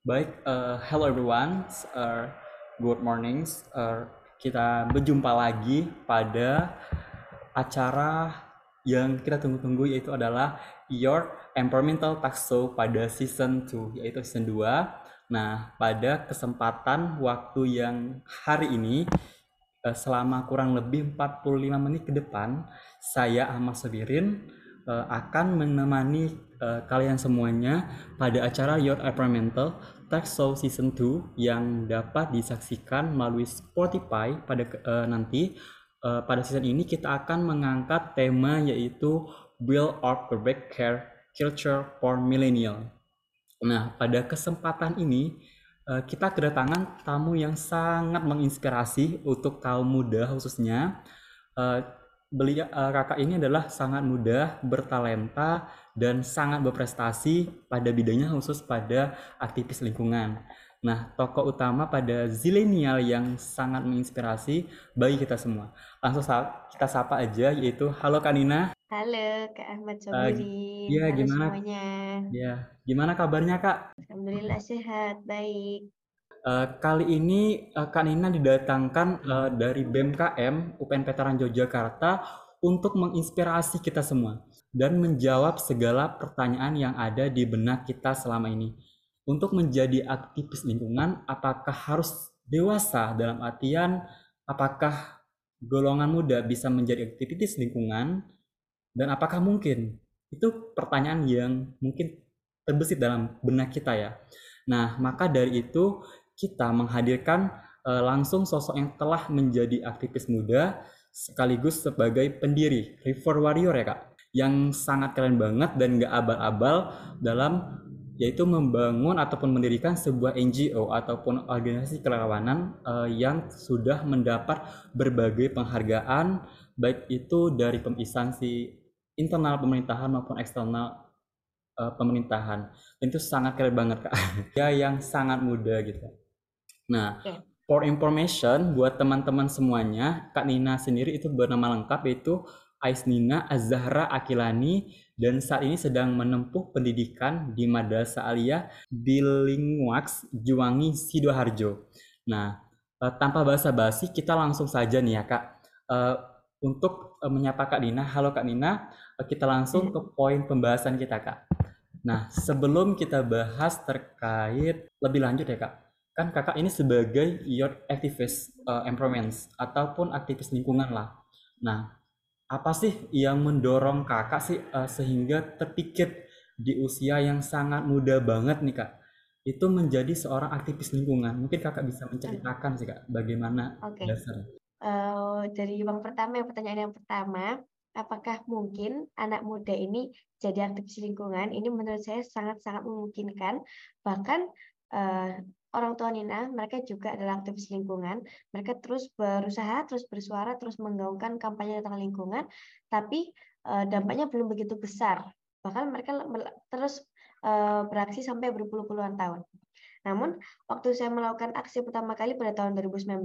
Baik, uh, hello everyone, uh, good morning. Uh, kita berjumpa lagi pada acara yang kita tunggu-tunggu yaitu adalah Your Environmental Talk Show pada season 2 yaitu season 2. Nah, pada kesempatan waktu yang hari ini uh, selama kurang lebih 45 menit ke depan saya Ahmad Sabirin uh, akan menemani uh, kalian semuanya pada acara Your Environmental Tech Show Season 2 yang dapat disaksikan melalui Spotify pada uh, nanti. Uh, pada season ini kita akan mengangkat tema yaitu Build Our Perfect Care Culture for Millennial. Nah, pada kesempatan ini kita kedatangan tamu yang sangat menginspirasi untuk kaum muda khususnya. Beliau uh, kakak ini adalah sangat muda, bertalenta dan sangat berprestasi pada bidangnya khusus pada aktivis lingkungan. Nah, tokoh utama pada zilenial yang sangat menginspirasi bagi kita semua. Langsung kita sapa aja yaitu halo Kanina. Halo Kak Ahmad Sobiri. Uh, ya, gimana? semuanya. Ya, gimana kabarnya Kak? Alhamdulillah sehat, baik. Uh, kali ini uh, Kak Nina didatangkan uh, dari BMKM UPN Veteran Yogyakarta untuk menginspirasi kita semua dan menjawab segala pertanyaan yang ada di benak kita selama ini. Untuk menjadi aktivis lingkungan, apakah harus dewasa dalam artian apakah golongan muda bisa menjadi aktivis lingkungan dan apakah mungkin? Itu pertanyaan yang mungkin terbesit dalam benak kita ya. Nah, maka dari itu kita menghadirkan uh, langsung sosok yang telah menjadi aktivis muda sekaligus sebagai pendiri River Warrior ya kak? Yang sangat keren banget dan gak abal-abal dalam yaitu membangun ataupun mendirikan sebuah NGO ataupun organisasi kerelawanan uh, yang sudah mendapat berbagai penghargaan baik itu dari instansi internal pemerintahan maupun eksternal uh, pemerintahan. Dan itu sangat keren banget kak. Ya yang sangat muda gitu Nah, okay. for information buat teman-teman semuanya, Kak Nina sendiri itu bernama lengkap yaitu Ais Nina Azahra Akilani dan saat ini sedang menempuh pendidikan di Madrasah Aliyah Bilingwax Juwangi Sidoarjo. Nah, uh, tanpa basa-basi kita langsung saja nih ya Kak. Uh, untuk uh, menyapa Kak Nina, halo Kak Nina, kita langsung ke poin pembahasan kita Kak. Nah, sebelum kita bahas terkait lebih lanjut ya Kak, kan kakak ini sebagai youth activist uh, empowerment ataupun aktivis lingkungan lah. Nah, apa sih yang mendorong kakak sih uh, sehingga terpikir di usia yang sangat muda banget nih kak itu menjadi seorang aktivis lingkungan? Mungkin kakak bisa menceritakan sih kak bagaimana okay. dasarnya. Uh, dari yang pertama, yang pertanyaan yang pertama, apakah mungkin anak muda ini jadi aktivis lingkungan? Ini menurut saya sangat-sangat memungkinkan. Bahkan uh, orang tua Nina, mereka juga adalah aktivis lingkungan. Mereka terus berusaha, terus bersuara, terus menggaungkan kampanye tentang lingkungan, tapi uh, dampaknya belum begitu besar. Bahkan mereka terus uh, beraksi sampai berpuluh-puluhan tahun. Namun, waktu saya melakukan aksi pertama kali pada tahun 2019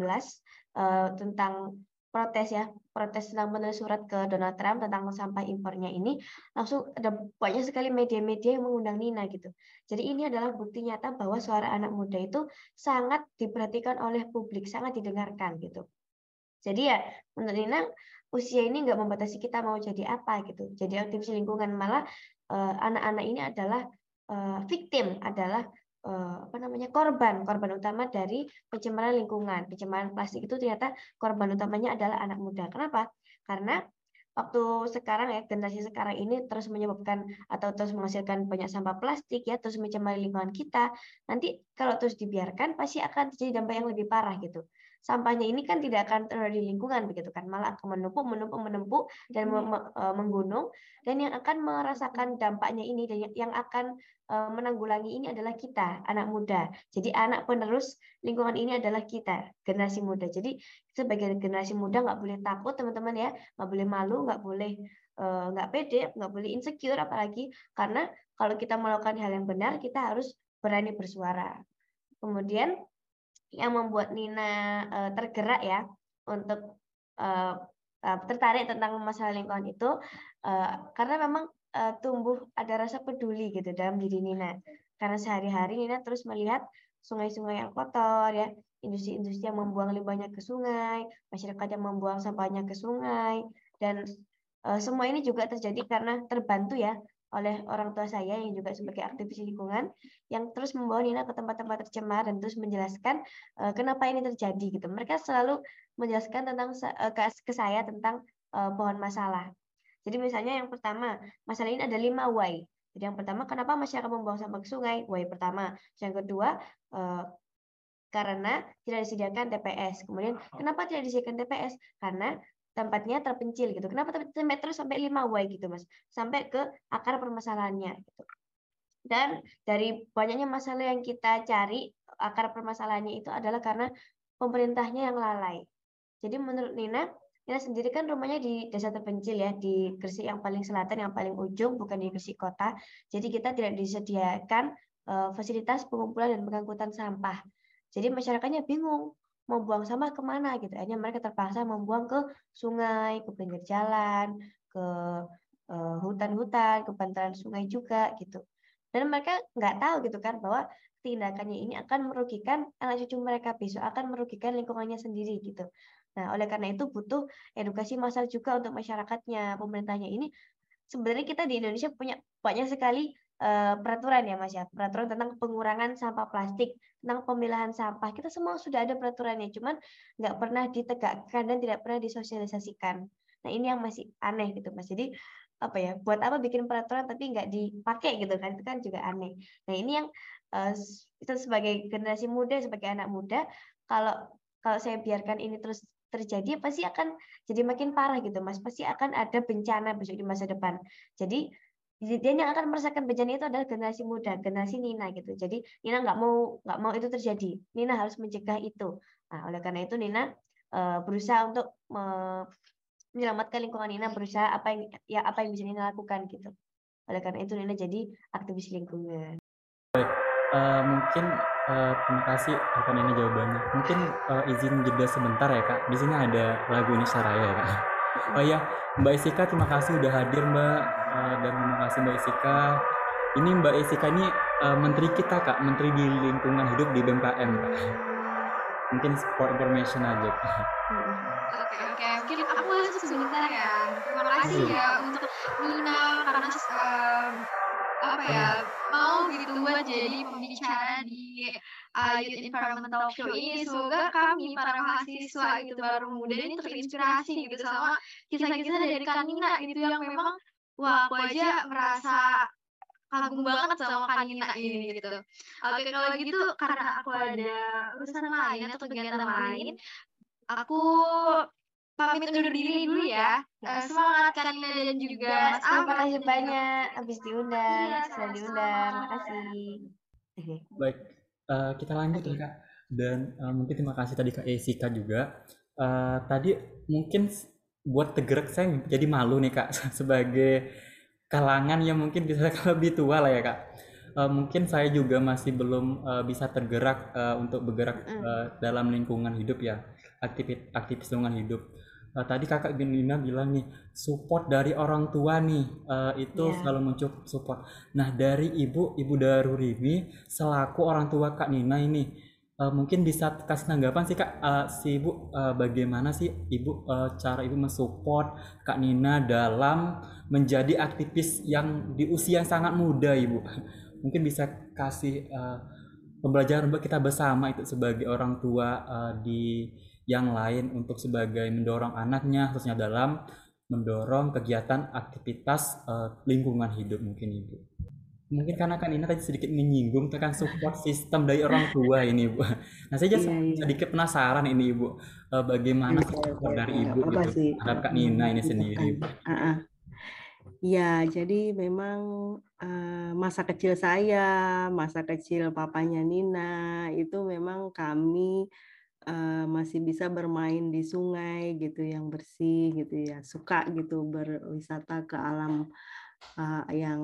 uh, tentang protes ya, protes tentang menulis surat ke Donald Trump tentang sampah impornya ini, langsung ada banyak sekali media-media yang mengundang Nina gitu. Jadi ini adalah bukti nyata bahwa suara anak muda itu sangat diperhatikan oleh publik, sangat didengarkan gitu. Jadi ya menurut Nina usia ini nggak membatasi kita mau jadi apa gitu. Jadi aktivis lingkungan malah eh, anak-anak ini adalah eh, victim, adalah apa namanya korban. Korban utama dari pencemaran lingkungan. Pencemaran plastik itu ternyata korban utamanya adalah anak muda. Kenapa? Karena waktu sekarang ya generasi sekarang ini terus menyebabkan atau terus menghasilkan banyak sampah plastik ya terus mencemari lingkungan kita nanti kalau terus dibiarkan pasti akan terjadi dampak yang lebih parah gitu sampahnya ini kan tidak akan terlalu di lingkungan begitu kan malah akan menumpuk menumpuk menumpuk dan eh, menggunung dan yang akan merasakan dampaknya ini dan yang akan Eh, menanggulangi ini adalah kita, anak muda. Jadi anak penerus lingkungan ini adalah kita, generasi muda. Jadi sebagai generasi muda nggak boleh takut teman-teman ya, nggak boleh malu, nggak boleh eh, nggak pede, nggak boleh insecure apalagi karena kalau kita melakukan hal yang benar kita harus berani bersuara. Kemudian yang membuat Nina eh, tergerak ya untuk tertarik tentang masalah lingkungan itu karena memang uh, tumbuh ada rasa peduli gitu dalam diri Nina. Karena sehari-hari Nina terus melihat sungai-sungai yang kotor ya, industri-industri yang membuang limbahnya ke sungai, masyarakat yang membuang sampahnya ke sungai dan uh, semua ini juga terjadi karena terbantu ya oleh orang tua saya yang juga sebagai aktivis lingkungan yang terus membawa Nina ke tempat-tempat tercemar dan terus menjelaskan uh, kenapa ini terjadi gitu. Mereka selalu menjelaskan tentang uh, ke, saya tentang uh, pohon masalah. Jadi misalnya yang pertama, masalah ini ada lima why. Jadi yang pertama, kenapa masyarakat membuang sampah ke sungai? Why pertama. Yang kedua, uh, karena tidak disediakan TPS. Kemudian kenapa tidak disediakan TPS? Karena tempatnya terpencil gitu. Kenapa terus sampai 5 Y gitu, Mas? Sampai ke akar permasalahannya gitu. Dan dari banyaknya masalah yang kita cari, akar permasalahannya itu adalah karena pemerintahnya yang lalai. Jadi menurut Nina, Nina sendiri kan rumahnya di desa terpencil ya, di Gresik yang paling selatan, yang paling ujung, bukan di Gresik kota. Jadi kita tidak disediakan uh, fasilitas pengumpulan dan pengangkutan sampah. Jadi masyarakatnya bingung mau buang sampah ke mana gitu. Akhirnya mereka terpaksa membuang ke sungai, ke pinggir jalan, ke uh, hutan-hutan, ke bantaran sungai juga gitu. Dan mereka nggak tahu gitu kan bahwa tindakannya ini akan merugikan anak cucu mereka besok, akan merugikan lingkungannya sendiri gitu. Nah, oleh karena itu butuh edukasi massal juga untuk masyarakatnya, pemerintahnya ini. Sebenarnya kita di Indonesia punya banyak sekali uh, peraturan ya Mas ya, peraturan tentang pengurangan sampah plastik, tentang pemilahan sampah. Kita semua sudah ada peraturannya, cuman nggak pernah ditegakkan dan tidak pernah disosialisasikan. Nah ini yang masih aneh gitu Mas. Jadi apa ya, buat apa bikin peraturan tapi nggak dipakai gitu kan, itu kan juga aneh. Nah ini yang uh, itu sebagai generasi muda, sebagai anak muda, kalau kalau saya biarkan ini terus terjadi pasti akan jadi makin parah gitu mas pasti akan ada bencana besok di masa depan jadi dan yang akan merasakan bencana itu adalah generasi muda, generasi Nina gitu. Jadi Nina nggak mau nggak mau itu terjadi. Nina harus mencegah itu. Nah, oleh karena itu Nina uh, berusaha untuk uh, menyelamatkan lingkungan Nina, berusaha apa yang ya apa yang bisa Nina lakukan gitu. Oleh karena itu Nina jadi aktivis lingkungan. Baik, uh, mungkin uh, terima kasih akan ini jawabannya. Mungkin uh, izin jeda sebentar ya kak. Di sini ada lagu ini Saraya ya kak. Oh iya, Mbak Isika terima kasih udah hadir Mbak uh, dan terima kasih Mbak Isika. Ini Mbak Isika ini uh, menteri kita Kak, menteri di lingkungan hidup di BMKM Kak. Mungkin for information aja. Oke oke, mungkin aku masuk sebentar ya. Terima kasih ya untuk Nina karena uh, apa ya mau gitu buat jadi pembicara di uh, Youth Environmental Show ini. Semoga kami para mahasiswa gitu baru muda ini terinspirasi gitu sama kisah-kisah dari Kanina gitu yang memang wah aku aja merasa kagum banget sama Kanina ini gitu. Oke kalau gitu karena aku ada urusan lain atau kegiatan lain, aku pamit undur diri dulu ya. Uh, semangat Kanina dan juga Mas Terima kasih banyak habis diundang, iya, sudah diundang. Terima kasih. Baik, uh, kita lanjut ya kak dan uh, mungkin terima kasih tadi kak Esika juga uh, tadi mungkin buat tegerak saya jadi malu nih kak sebagai kalangan yang mungkin bisa lebih tua lah ya kak uh, mungkin saya juga masih belum uh, bisa tergerak uh, untuk bergerak uh, dalam lingkungan hidup ya aktivis aktivis lingkungan hidup uh, tadi kakak Genina bilang nih support dari orang tua nih uh, itu yeah. selalu muncul support. Nah dari ibu ibu Darurimi selaku orang tua kak Nina ini uh, mungkin bisa kasih tanggapan sih kak uh, si ibu uh, bagaimana sih ibu uh, cara ibu mensupport kak Nina dalam menjadi aktivis yang di usia yang sangat muda ibu. mungkin bisa kasih uh, pembelajaran buat kita bersama itu sebagai orang tua uh, di yang lain untuk sebagai mendorong anaknya khususnya dalam mendorong kegiatan aktivitas uh, lingkungan hidup mungkin ibu mungkin karena kan ini tadi sedikit menyinggung tentang support sistem dari orang tua ini bu. Nah saya jadi iya, iya. sedikit penasaran ini ibu uh, bagaimana iya, support dari ibu gitu terhadap kak Nina ini sendiri uh -uh. Ya, jadi memang uh, masa kecil saya, masa kecil papanya Nina itu memang kami uh, masih bisa bermain di sungai gitu yang bersih gitu ya suka gitu berwisata ke alam uh, yang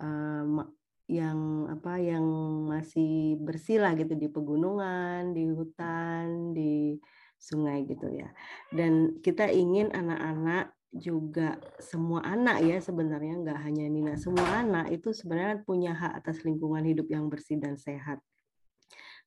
uh, yang apa yang masih bersih lah gitu di pegunungan di hutan di sungai gitu ya. Dan kita ingin anak-anak juga semua anak ya sebenarnya nggak hanya Nina semua anak itu sebenarnya punya hak atas lingkungan hidup yang bersih dan sehat.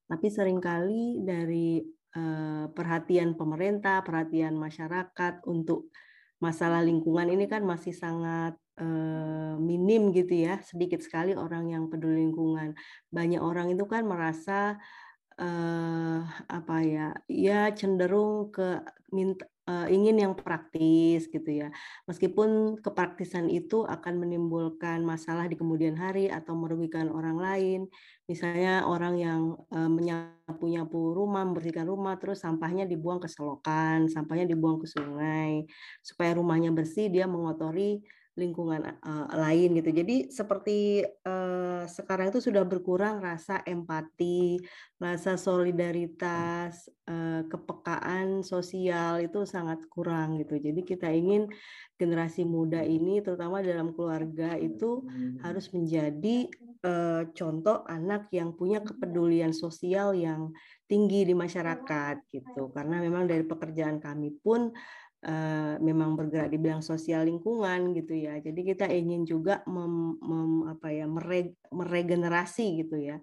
Tapi sering kali dari uh, perhatian pemerintah perhatian masyarakat untuk masalah lingkungan ini kan masih sangat uh, minim gitu ya sedikit sekali orang yang peduli lingkungan banyak orang itu kan merasa uh, apa ya ya cenderung ke minta uh, ingin yang praktis gitu ya. Meskipun kepraktisan itu akan menimbulkan masalah di kemudian hari atau merugikan orang lain. Misalnya orang yang uh, menyapu-nyapu rumah, membersihkan rumah, terus sampahnya dibuang ke selokan, sampahnya dibuang ke sungai. Supaya rumahnya bersih, dia mengotori lingkungan uh, lain gitu. Jadi seperti uh, sekarang itu sudah berkurang rasa empati, rasa solidaritas, uh, kepekaan sosial itu sangat kurang gitu. Jadi kita ingin generasi muda ini terutama dalam keluarga itu harus menjadi uh, contoh anak yang punya kepedulian sosial yang tinggi di masyarakat gitu. Karena memang dari pekerjaan kami pun uh, memang bergerak di bidang sosial lingkungan gitu ya. Jadi kita ingin juga mem, mem, apa ya mere, meregenerasi gitu ya.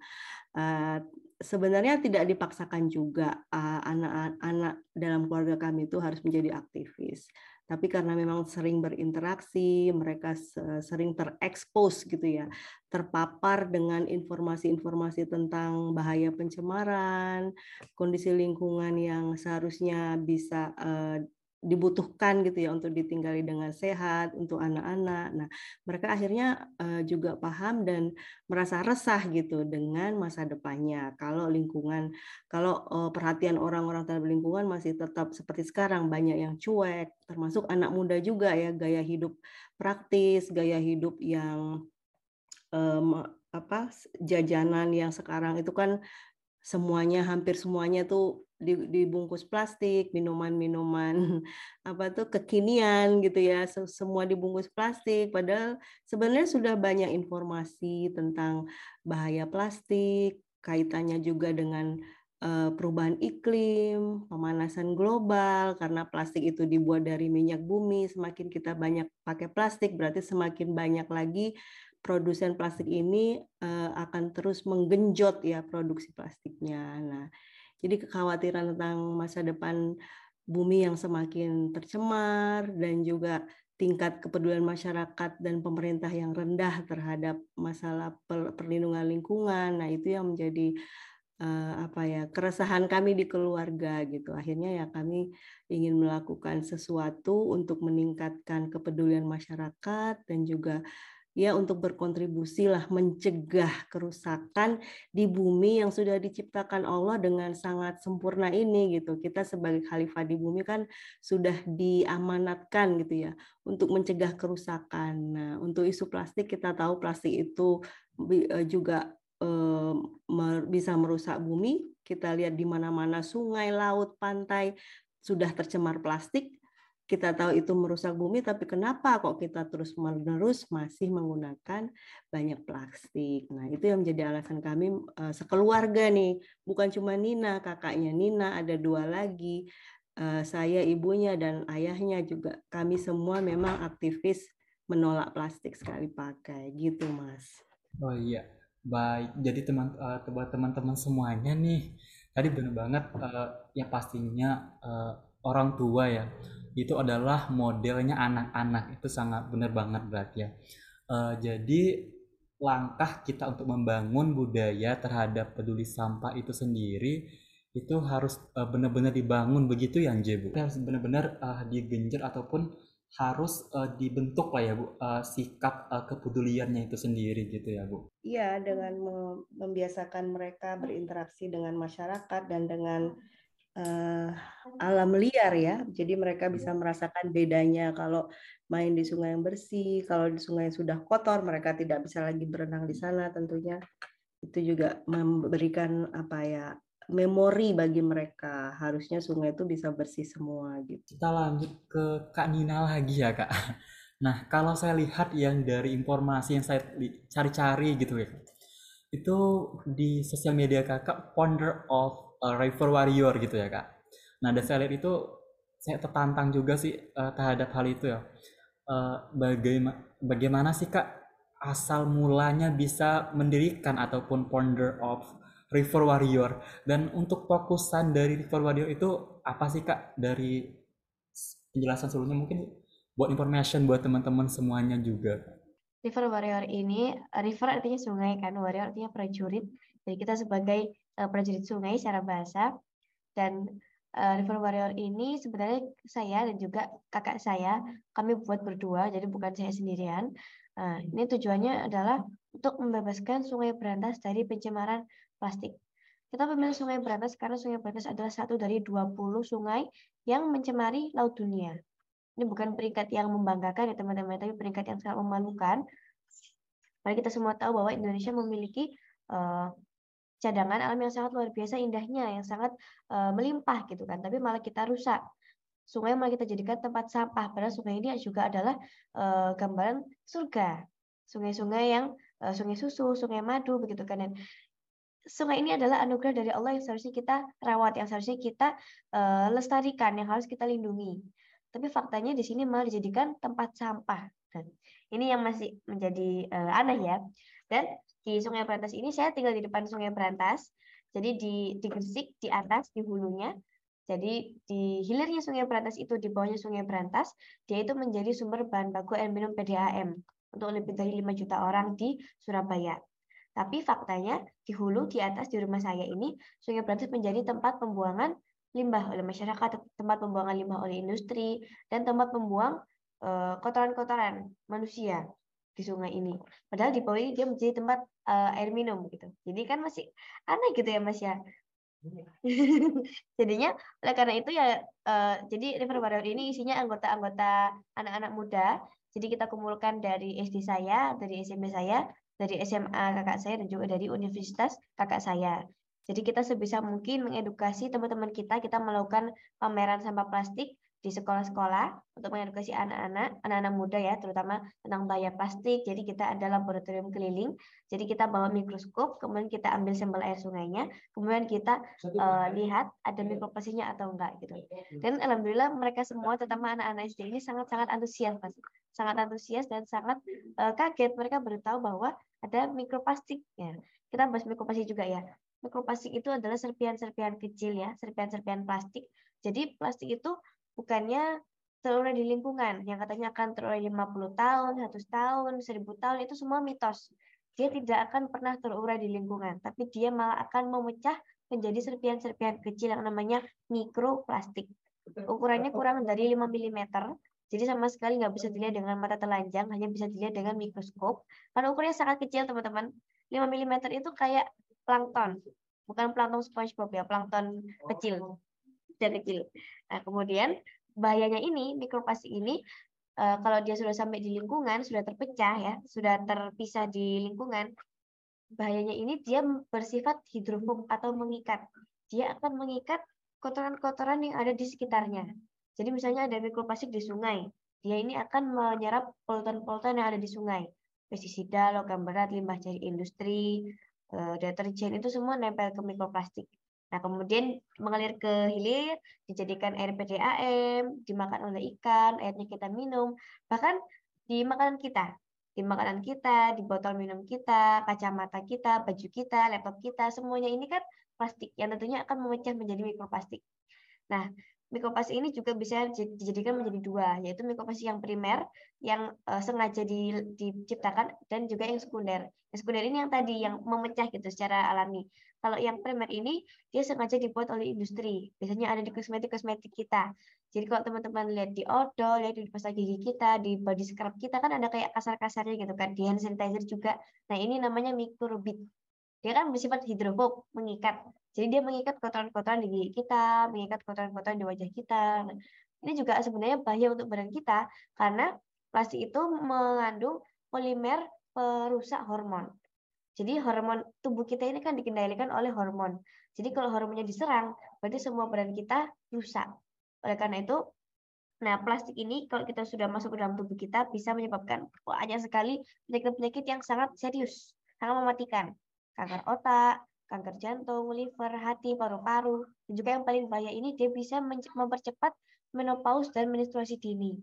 Uh, sebenarnya tidak dipaksakan juga anak-anak uh, dalam keluarga kami itu harus menjadi aktivis. Tapi karena memang sering berinteraksi, mereka sering terekspos gitu ya, terpapar dengan informasi-informasi tentang bahaya pencemaran, kondisi lingkungan yang seharusnya bisa dibutuhkan gitu ya untuk ditinggali dengan sehat untuk anak-anak. Nah, mereka akhirnya uh, juga paham dan merasa resah gitu dengan masa depannya. Kalau lingkungan, kalau uh, perhatian orang-orang terhadap lingkungan masih tetap seperti sekarang banyak yang cuek, termasuk anak muda juga ya gaya hidup praktis, gaya hidup yang um, apa jajanan yang sekarang itu kan semuanya hampir semuanya tuh dibungkus plastik, minuman-minuman apa tuh kekinian gitu ya, semua dibungkus plastik. Padahal sebenarnya sudah banyak informasi tentang bahaya plastik, kaitannya juga dengan eh, perubahan iklim, pemanasan global karena plastik itu dibuat dari minyak bumi. Semakin kita banyak pakai plastik, berarti semakin banyak lagi produsen plastik ini uh, akan terus menggenjot ya produksi plastiknya. Nah, jadi kekhawatiran tentang masa depan bumi yang semakin tercemar dan juga tingkat kepedulian masyarakat dan pemerintah yang rendah terhadap masalah perlindungan lingkungan. Nah, itu yang menjadi uh, apa ya keresahan kami di keluarga gitu. Akhirnya ya kami ingin melakukan sesuatu untuk meningkatkan kepedulian masyarakat dan juga ya untuk berkontribusi lah mencegah kerusakan di bumi yang sudah diciptakan Allah dengan sangat sempurna ini gitu. Kita sebagai khalifah di bumi kan sudah diamanatkan gitu ya untuk mencegah kerusakan. Nah, untuk isu plastik kita tahu plastik itu e, juga eh, bisa merusak bumi. Kita lihat di mana-mana sungai, laut, pantai sudah tercemar plastik kita tahu itu merusak bumi, tapi kenapa kok kita terus-menerus masih menggunakan banyak plastik? Nah, itu yang menjadi alasan kami uh, sekeluarga nih, bukan cuma Nina, kakaknya Nina, ada dua lagi, uh, saya ibunya dan ayahnya juga. Kami semua memang aktivis menolak plastik sekali pakai, gitu Mas. Oh iya, baik. Jadi teman uh, teman-teman semuanya nih, tadi benar banget ya pastinya orang tua ya itu adalah modelnya anak-anak. Itu sangat benar banget berarti ya. Uh, jadi langkah kita untuk membangun budaya terhadap peduli sampah itu sendiri itu harus uh, benar-benar dibangun begitu ya Bu? Harus benar-benar uh, digenjot ataupun harus uh, dibentuk lah ya Bu uh, sikap uh, kepeduliannya itu sendiri gitu ya Bu? Iya dengan membiasakan mereka berinteraksi dengan masyarakat dan dengan uh, alam liar ya. Jadi mereka bisa iya. merasakan bedanya kalau main di sungai yang bersih, kalau di sungai yang sudah kotor mereka tidak bisa lagi berenang di sana tentunya. Itu juga memberikan apa ya memori bagi mereka. Harusnya sungai itu bisa bersih semua gitu. Kita lanjut ke Kak Nina lagi ya, Kak. Nah, kalau saya lihat yang dari informasi yang saya cari-cari gitu ya, itu di sosial media kakak Wonder of uh, River Warrior gitu ya kak. Nah, The Salad itu saya tertantang juga sih uh, terhadap hal itu ya. Uh, bagaimana bagaimana sih Kak asal mulanya bisa mendirikan ataupun founder of River Warrior dan untuk fokusan dari River Warrior itu apa sih Kak dari penjelasan sebelumnya mungkin buat information buat teman-teman semuanya juga. River Warrior ini river artinya sungai kan, warrior artinya prajurit. Jadi kita sebagai uh, prajurit sungai secara bahasa dan uh, River Warrior ini sebenarnya saya dan juga kakak saya kami buat berdua, jadi bukan saya sendirian. Uh, ini tujuannya adalah untuk membebaskan Sungai Berantas dari pencemaran plastik. Kita memilih Sungai Berantas karena Sungai Berantas adalah satu dari 20 sungai yang mencemari laut dunia. Ini bukan peringkat yang membanggakan ya teman-teman, tapi peringkat yang sangat memalukan. Mari kita semua tahu bahwa Indonesia memiliki uh, cadangan alam yang sangat luar biasa indahnya, yang sangat uh, melimpah gitu kan. Tapi malah kita rusak. Sungai malah kita jadikan tempat sampah. Padahal sungai ini juga adalah uh, gambaran surga. Sungai-sungai yang uh, sungai susu, sungai madu begitu kan. Dan sungai ini adalah anugerah dari Allah yang seharusnya kita rawat, yang seharusnya kita uh, lestarikan, yang harus kita lindungi. Tapi faktanya di sini malah dijadikan tempat sampah. Dan ini yang masih menjadi uh, aneh ya. Dan di Sungai Berantas ini saya tinggal di depan Sungai Berantas. Jadi di, di Gresik, di atas, di hulunya. Jadi di hilirnya Sungai Berantas itu, di bawahnya Sungai Berantas, dia itu menjadi sumber bahan baku air minum PDAM untuk lebih dari 5 juta orang di Surabaya. Tapi faktanya di hulu, di atas, di rumah saya ini, Sungai Berantas menjadi tempat pembuangan limbah oleh masyarakat, tempat pembuangan limbah oleh industri, dan tempat membuang eh, kotoran-kotoran manusia di sungai ini. Padahal di bawah ini dia menjadi tempat uh, air minum gitu. Jadi kan masih aneh gitu ya Mas ya. Jadinya oleh karena itu ya uh, jadi River Warrior ini isinya anggota-anggota anak-anak muda. Jadi kita kumpulkan dari SD saya, dari SMP saya, dari SMA kakak saya dan juga dari universitas kakak saya. Jadi kita sebisa mungkin mengedukasi teman-teman kita, kita melakukan pameran sampah plastik di sekolah-sekolah untuk mengedukasi anak-anak, anak-anak muda ya, terutama tentang bahaya plastik. Jadi kita ada laboratorium keliling. Jadi kita bawa mikroskop, kemudian kita ambil sampel air sungainya, kemudian kita uh, lihat ada mikroplastinya atau enggak gitu. Dan alhamdulillah mereka semua, terutama anak-anak SD ini sangat-sangat antusias, Mas. Sangat antusias dan sangat uh, kaget. Mereka baru tahu bahwa ada mikroplastik ya. Kita bahas mikroplastik juga ya. Mikroplastik itu adalah serpian-serpian kecil ya, serpian-serpian plastik. Jadi plastik itu bukannya terurai di lingkungan yang katanya akan terurai 50 tahun, 100 tahun, 1000 tahun itu semua mitos. Dia tidak akan pernah terurai di lingkungan, tapi dia malah akan memecah menjadi serpian-serpian kecil yang namanya mikroplastik. Ukurannya kurang dari 5 mm, jadi sama sekali nggak bisa dilihat dengan mata telanjang, hanya bisa dilihat dengan mikroskop. Karena ukurannya sangat kecil, teman-teman. 5 mm itu kayak plankton. Bukan plankton SpongeBob ya, plankton kecil dan kecil. Nah, kemudian bahayanya ini mikroplastik ini uh, kalau dia sudah sampai di lingkungan, sudah terpecah ya, sudah terpisah di lingkungan, bahayanya ini dia bersifat hidrofob atau mengikat. Dia akan mengikat kotoran-kotoran yang ada di sekitarnya. Jadi misalnya ada mikroplastik di sungai, dia ini akan menyerap polutan-polutan yang ada di sungai. Pestisida, logam berat, limbah dari industri, eh, deterjen itu semua nempel ke mikroplastik. Nah, kemudian mengalir ke hilir, dijadikan air PDAM, dimakan oleh ikan, airnya kita minum, bahkan di makanan kita. Di makanan kita, di botol minum kita, kacamata kita, baju kita, laptop kita, semuanya ini kan plastik yang tentunya akan memecah menjadi mikroplastik. Nah, mikroplastik ini juga bisa dijadikan menjadi dua, yaitu mikroplastik yang primer yang uh, sengaja di, diciptakan dan juga yang sekunder. Yang sekunder ini yang tadi yang memecah gitu secara alami. Kalau yang primer ini dia sengaja dibuat oleh industri. Biasanya ada di kosmetik-kosmetik kita. Jadi kalau teman-teman lihat di odol, lihat di pasta gigi kita, di body scrub kita kan ada kayak kasar-kasarnya gitu kan. Di hand sanitizer juga. Nah ini namanya mikrobit. Dia kan bersifat hidrofob, mengikat. Jadi dia mengikat kotoran-kotoran di gigi kita, mengikat kotoran-kotoran di wajah kita. Nah, ini juga sebenarnya bahaya untuk badan kita karena plastik itu mengandung polimer perusak hormon. Jadi hormon tubuh kita ini kan dikendalikan oleh hormon. Jadi kalau hormonnya diserang, berarti semua badan kita rusak. Oleh karena itu, nah plastik ini kalau kita sudah masuk ke dalam tubuh kita bisa menyebabkan banyak sekali penyakit-penyakit yang sangat serius, sangat mematikan. Kanker otak, kanker jantung, liver, hati, paru-paru, dan juga yang paling bahaya ini dia bisa mempercepat menopause dan menstruasi dini.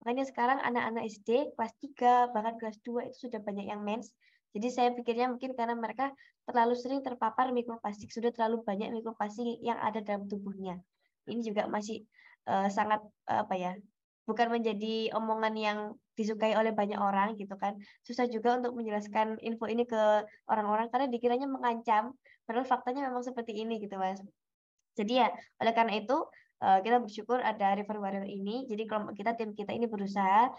Makanya sekarang anak-anak SD kelas 3 bahkan kelas 2 itu sudah banyak yang mens. Jadi saya pikirnya mungkin karena mereka terlalu sering terpapar mikroplastik, sudah terlalu banyak mikroplastik yang ada dalam tubuhnya. Ini juga masih uh, sangat uh, apa ya? Bukan menjadi omongan yang disukai oleh banyak orang gitu kan. Susah juga untuk menjelaskan info ini ke orang-orang karena dikiranya mengancam, padahal faktanya memang seperti ini gitu, Mas. Jadi ya, oleh karena itu Eh, kita bersyukur ada River Warrior ini. Jadi kelompok kita, tim kita ini berusaha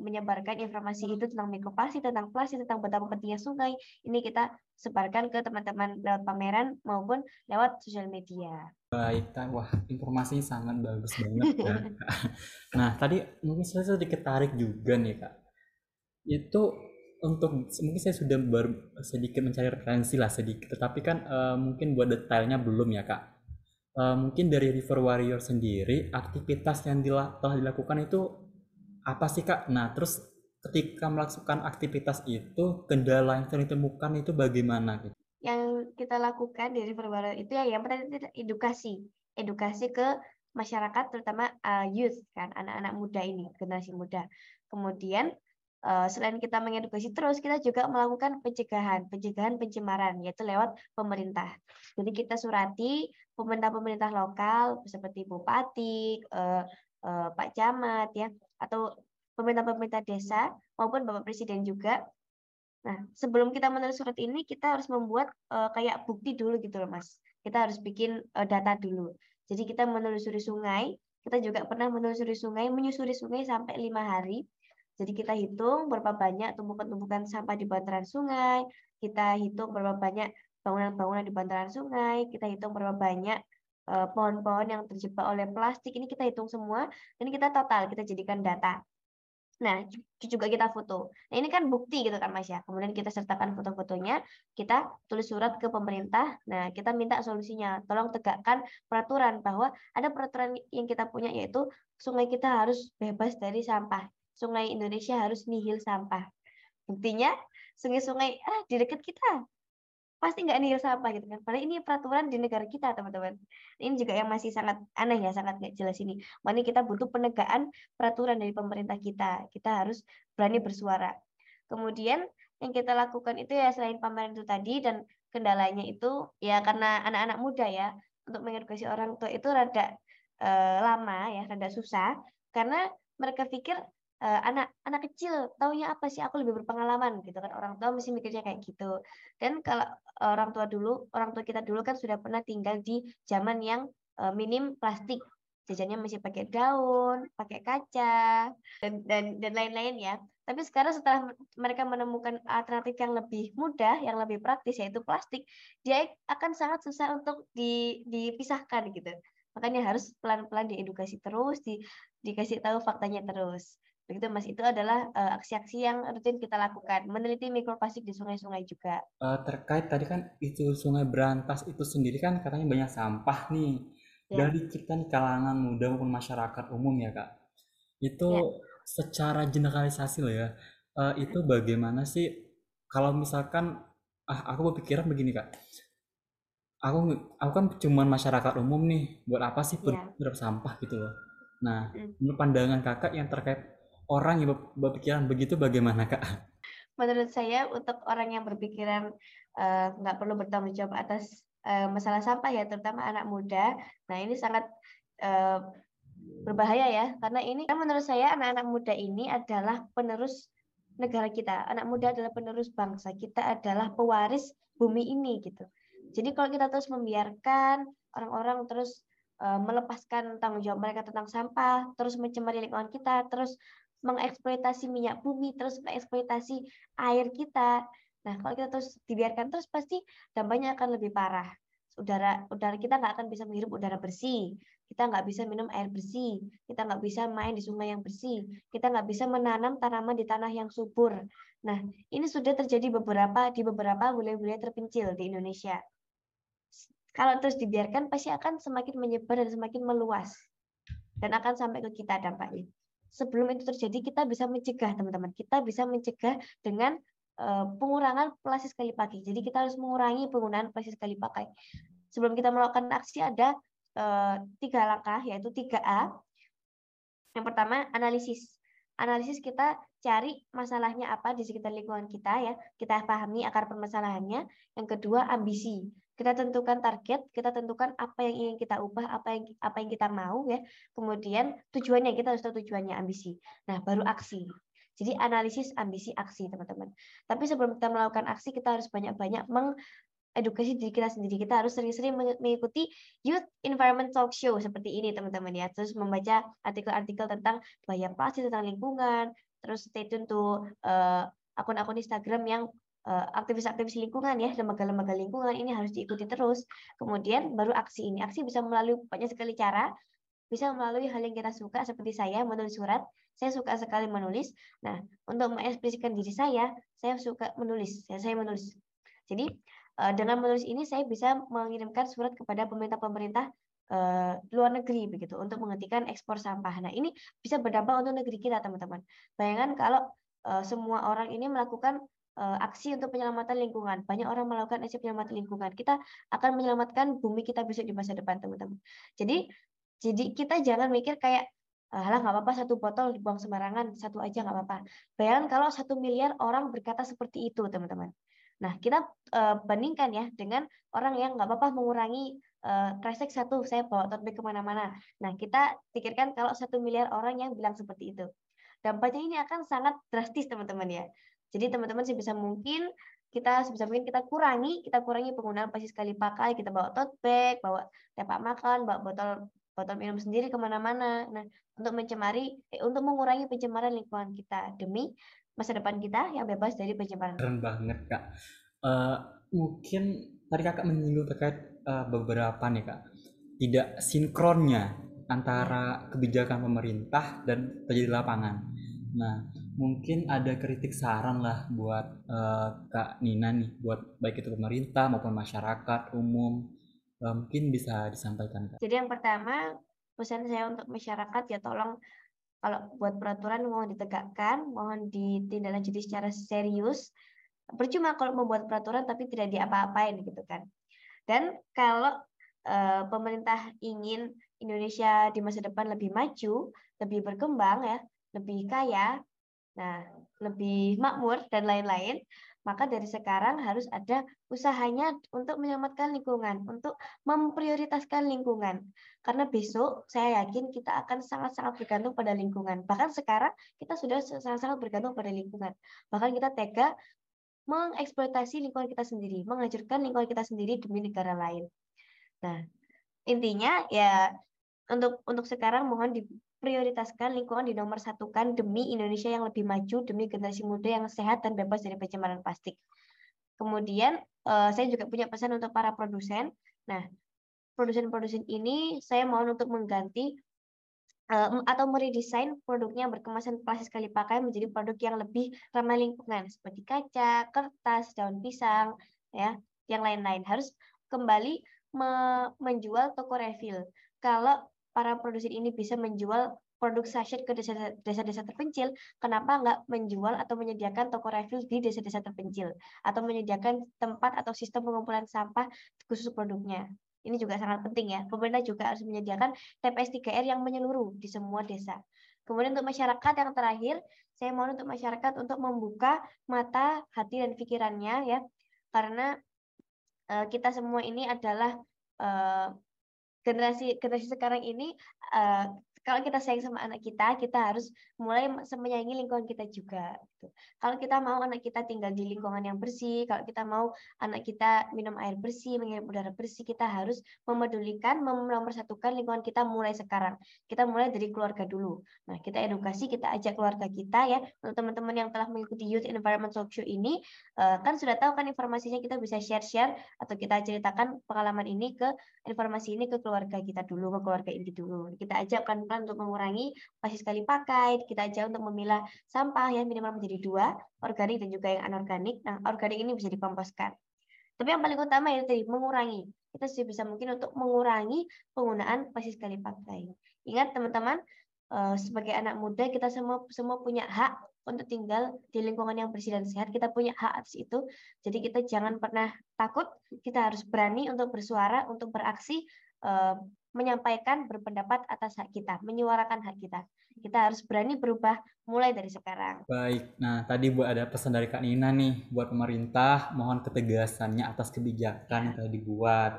menyebarkan informasi itu tentang mikroplastik, tentang plastik, tentang betapa pentingnya sungai. Ini kita sebarkan ke teman-teman lewat pameran maupun lewat sosial media. Baik, wah informasinya sangat bagus banget ya. nah, tadi mungkin saya sedikit tarik juga nih kak. Itu untuk mungkin saya sudah ber, sedikit mencari referensi lah sedikit, tetapi kan uh, mungkin buat detailnya belum ya kak uh, mungkin dari River Warrior sendiri aktivitas yang telah dilakukan itu apa sih kak? Nah terus ketika melakukan aktivitas itu kendala yang sering ditemukan itu bagaimana? Gitu? Yang kita lakukan di River itu ya yang pertama itu edukasi, edukasi ke masyarakat terutama uh, youth kan anak-anak muda ini generasi muda. Kemudian uh, selain kita mengedukasi terus, kita juga melakukan pencegahan, pencegahan pencemaran, yaitu lewat pemerintah. Jadi kita surati pemerintah-pemerintah lokal seperti bupati, uh, uh, Pak Camat, ya, atau pemerintah-pemerintah desa maupun Bapak Presiden juga. Nah, sebelum kita menulis surat ini, kita harus membuat uh, kayak bukti dulu gitu loh, Mas. Kita harus bikin uh, data dulu. Jadi kita menelusuri sungai, kita juga pernah menelusuri sungai, menyusuri sungai sampai lima hari jadi kita hitung berapa banyak tumpukan-tumpukan sampah di bantaran sungai, kita hitung berapa banyak bangunan-bangunan di bantaran sungai, kita hitung berapa banyak eh, pohon-pohon yang terjebak oleh plastik. Ini kita hitung semua, ini kita total, kita jadikan data. Nah, juga kita foto. Nah, ini kan bukti gitu kan Mas ya. Kemudian kita sertakan foto-fotonya, kita tulis surat ke pemerintah. Nah, kita minta solusinya. Tolong tegakkan peraturan bahwa ada peraturan yang kita punya yaitu sungai kita harus bebas dari sampah sungai Indonesia harus nihil sampah. Buktinya sungai-sungai ah di dekat kita pasti nggak nihil sampah gitu kan. Padahal ini peraturan di negara kita teman-teman. Ini juga yang masih sangat aneh ya, sangat nggak jelas ini. Makanya kita butuh penegakan peraturan dari pemerintah kita. Kita harus berani bersuara. Kemudian yang kita lakukan itu ya selain pameran itu tadi dan kendalanya itu ya karena anak-anak muda ya untuk mengedukasi orang tua itu rada eh, lama ya, rada susah karena mereka pikir uh, anak anak kecil taunya apa sih? Aku lebih berpengalaman gitu kan. Orang tua mesti mikirnya kayak gitu. Dan kalau orang tua dulu orang tua kita dulu kan sudah pernah tinggal di zaman yang uh, minim plastik. Jajannya masih pakai daun pakai kaca dan dan dan lain-lain ya. Tapi sekarang setelah mereka menemukan alternatif yang lebih mudah yang lebih praktis yaitu plastik dia akan sangat susah untuk di, dipisahkan gitu. Makanya harus pelan-pelan diedukasi terus di, dikasih tahu faktanya terus Begitu Mas, itu adalah uh, aksi-aksi yang rutin kita lakukan, meneliti mikroplastik di sungai-sungai juga. Uh, terkait tadi kan itu Sungai Berantas itu sendiri kan katanya banyak sampah nih. Ya. Dari kita nih kalangan muda maupun masyarakat umum ya Kak. Itu ya. secara generalisasi loh ya. Uh, itu bagaimana sih kalau misalkan ah aku berpikiran begini Kak. Aku aku kan cuma masyarakat umum nih, buat apa sih ya. sampah gitu loh. Nah, hmm. menurut pandangan kakak yang terkait orang yang berpikiran begitu bagaimana kak? Menurut saya untuk orang yang berpikiran uh, nggak perlu bertanggung jawab atas uh, masalah sampah ya terutama anak muda. Nah ini sangat uh, berbahaya ya karena ini kan menurut saya anak-anak muda ini adalah penerus negara kita. Anak muda adalah penerus bangsa. Kita adalah pewaris bumi ini gitu. Jadi kalau kita terus membiarkan orang-orang terus melepaskan tanggung jawab mereka tentang sampah, terus mencemari lingkungan kita, terus mengeksploitasi minyak bumi, terus mengeksploitasi air kita. Nah, kalau kita terus dibiarkan terus pasti dampaknya akan lebih parah. Udara udara kita nggak akan bisa menghirup udara bersih, kita nggak bisa minum air bersih, kita nggak bisa main di sungai yang bersih, kita nggak bisa menanam tanaman di tanah yang subur. Nah, ini sudah terjadi beberapa di beberapa wilayah-wilayah terpencil di Indonesia. Kalau terus dibiarkan pasti akan semakin menyebar dan semakin meluas dan akan sampai ke kita dampaknya sebelum itu terjadi kita bisa mencegah teman-teman. Kita bisa mencegah dengan uh, pengurangan plastik sekali pakai. Jadi kita harus mengurangi penggunaan plastik sekali pakai. Sebelum kita melakukan aksi ada uh, tiga langkah yaitu 3A. Yang pertama analisis. Analisis kita cari masalahnya apa di sekitar lingkungan kita ya, kita pahami akar permasalahannya. Yang kedua ambisi. Kita tentukan target, kita tentukan apa yang ingin kita ubah, apa yang apa yang kita mau ya. Kemudian tujuannya kita harus tahu tujuannya ambisi. Nah, baru aksi. Jadi analisis, ambisi, aksi, teman-teman. Tapi sebelum kita melakukan aksi, kita harus banyak-banyak mengedukasi diri kita sendiri. Kita harus sering-sering mengikuti Youth Environment Talk Show seperti ini, teman-teman ya. Terus membaca artikel-artikel tentang bahaya plastik, tentang lingkungan. Terus stay tune to uh, akun-akun Instagram yang aktivis-aktivis lingkungan ya, lembaga-lembaga lingkungan ini harus diikuti terus. Kemudian baru aksi ini. Aksi bisa melalui banyak sekali cara bisa melalui hal yang kita suka seperti saya menulis surat. Saya suka sekali menulis. Nah, untuk mengekspresikan diri saya, saya suka menulis. Saya, saya menulis. Jadi eh, dengan menulis ini saya bisa mengirimkan surat kepada pemerintah-pemerintah uh, luar negeri begitu untuk menghentikan ekspor sampah. Nah, ini bisa berdampak untuk negeri kita, teman-teman. Bayangkan kalau semua orang ini melakukan aksi untuk penyelamatan lingkungan. Banyak orang melakukan aksi penyelamatan lingkungan. Kita akan menyelamatkan bumi kita besok di masa depan, teman-teman. Jadi jadi kita jangan mikir kayak Alah nggak apa-apa satu botol dibuang sembarangan, satu aja nggak apa-apa. Bayangkan kalau satu miliar orang berkata seperti itu, teman-teman. Nah, kita uh, bandingkan ya dengan orang yang nggak apa-apa mengurangi uh, satu, saya bawa tote bag ke mana-mana. Nah, kita pikirkan kalau satu miliar orang yang bilang seperti itu. Dampaknya ini akan sangat drastis, teman-teman ya. Jadi teman-teman sebisa mungkin kita sebisa mungkin kita kurangi, kita kurangi penggunaan plastik sekali pakai, kita bawa tote bag, bawa tempat makan, bawa botol botol minum sendiri ke mana-mana. Nah, untuk mencemari, eh, untuk mengurangi pencemaran lingkungan kita demi masa depan kita yang bebas dari pencemaran. Keren banget kak. Uh, mungkin tadi kakak menyinggung terkait uh, beberapa nih kak, tidak sinkronnya antara kebijakan pemerintah dan terjadi lapangan. Nah, mungkin ada kritik saran lah buat uh, Kak Nina nih, buat baik itu pemerintah maupun masyarakat umum mungkin bisa disampaikan Kak. Jadi yang pertama pesan saya untuk masyarakat ya tolong kalau buat peraturan mohon ditegakkan, mohon ditindaklanjuti secara serius. Percuma kalau membuat peraturan tapi tidak diapa-apain gitu kan. Dan kalau uh, pemerintah ingin Indonesia di masa depan lebih maju, lebih berkembang ya, lebih kaya, nah lebih makmur dan lain-lain, maka dari sekarang harus ada usahanya untuk menyelamatkan lingkungan, untuk memprioritaskan lingkungan. Karena besok saya yakin kita akan sangat-sangat bergantung pada lingkungan. Bahkan sekarang kita sudah sangat-sangat bergantung pada lingkungan. Bahkan kita tega mengeksploitasi lingkungan kita sendiri, menghancurkan lingkungan kita sendiri demi negara lain. Nah, intinya ya untuk untuk sekarang mohon di, prioritaskan lingkungan di nomor satukan demi Indonesia yang lebih maju, demi generasi muda yang sehat dan bebas dari pencemaran plastik. Kemudian eh, saya juga punya pesan untuk para produsen. Nah, produsen-produsen ini saya mohon untuk mengganti eh, atau meredesain produknya berkemasan plastik sekali pakai menjadi produk yang lebih ramah lingkungan seperti kaca, kertas, daun pisang, ya, yang lain-lain harus kembali menjual toko refill. Kalau para produsen ini bisa menjual produk sachet ke desa-desa terpencil, kenapa nggak menjual atau menyediakan toko refill di desa-desa terpencil atau menyediakan tempat atau sistem pengumpulan sampah khusus produknya. Ini juga sangat penting ya. Pemerintah juga harus menyediakan TPS 3R yang menyeluruh di semua desa. Kemudian untuk masyarakat yang terakhir, saya mohon untuk masyarakat untuk membuka mata, hati dan pikirannya ya. Karena uh, kita semua ini adalah uh, generasi generasi sekarang ini uh, kalau kita sayang sama anak kita, kita harus mulai menyayangi lingkungan kita juga. Gitu. Kalau kita mau anak kita tinggal di lingkungan yang bersih, kalau kita mau anak kita minum air bersih, menghirup udara bersih, kita harus memedulikan, mempersatukan lingkungan kita mulai sekarang. Kita mulai dari keluarga dulu. Nah, kita edukasi, kita ajak keluarga kita ya. Untuk teman-teman yang telah mengikuti Youth Environment Talk Show ini, eh, kan sudah tahu kan informasinya kita bisa share-share atau kita ceritakan pengalaman ini ke informasi ini ke keluarga kita dulu, ke keluarga ini dulu. Kita ajak kan untuk mengurangi plastik sekali pakai, kita aja untuk memilah sampah yang minimal menjadi dua, organik dan juga yang anorganik. Nah, organik ini bisa dikomposkan. Tapi yang paling utama itu tadi mengurangi. Kita bisa mungkin untuk mengurangi penggunaan plastik sekali pakai. Ingat teman-teman, eh, sebagai anak muda kita semua semua punya hak untuk tinggal di lingkungan yang bersih dan sehat. Kita punya hak atas itu. Jadi kita jangan pernah takut. Kita harus berani untuk bersuara, untuk beraksi eh, menyampaikan berpendapat atas hak kita, menyuarakan hak kita. Kita harus berani berubah mulai dari sekarang. Baik, nah tadi buat ada pesan dari Kak Nina nih buat pemerintah, mohon ketegasannya atas kebijakan yang telah dibuat.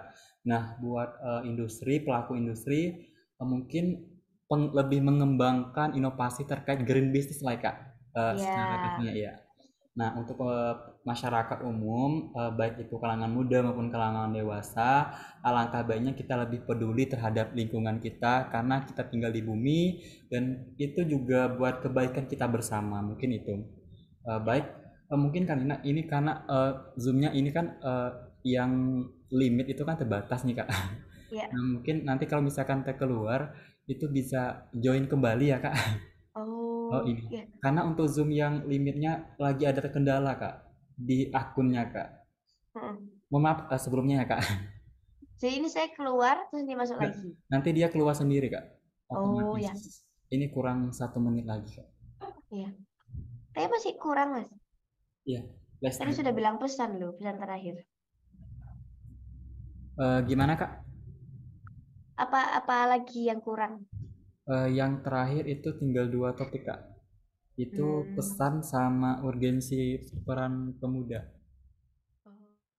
Nah, buat uh, industri, pelaku industri uh, mungkin peng, lebih mengembangkan inovasi terkait green business lah Kak. Uh, yeah. secara ya. Nah, untuk uh, masyarakat umum, uh, baik itu kalangan muda maupun kalangan dewasa, alangkah baiknya kita lebih peduli terhadap lingkungan kita karena kita tinggal di bumi dan itu juga buat kebaikan kita bersama. Mungkin itu. Uh, baik, uh, mungkin kan ini, ini karena uh, zoomnya ini kan uh, yang limit itu kan terbatas nih kak. Yeah. Nah, mungkin nanti kalau misalkan kita keluar itu bisa join kembali ya kak. Oh, ini. Yeah. Karena untuk Zoom yang limitnya lagi ada terkendala, Kak, di akunnya, Kak. Hmm. Mohon maaf uh, sebelumnya ya, Kak. Jadi ini saya keluar terus ini masuk lagi. Nanti dia keluar sendiri, Kak. Otomatis. Oh, ya. Ini kurang satu menit lagi, Kak. Iya. Tapi masih kurang, Mas. Iya. Tadi sudah bilang pesan loh, pesan terakhir. Uh, gimana, Kak? Apa apa lagi yang kurang? Uh, yang terakhir itu tinggal dua topik kak itu hmm. pesan sama urgensi peran pemuda oh.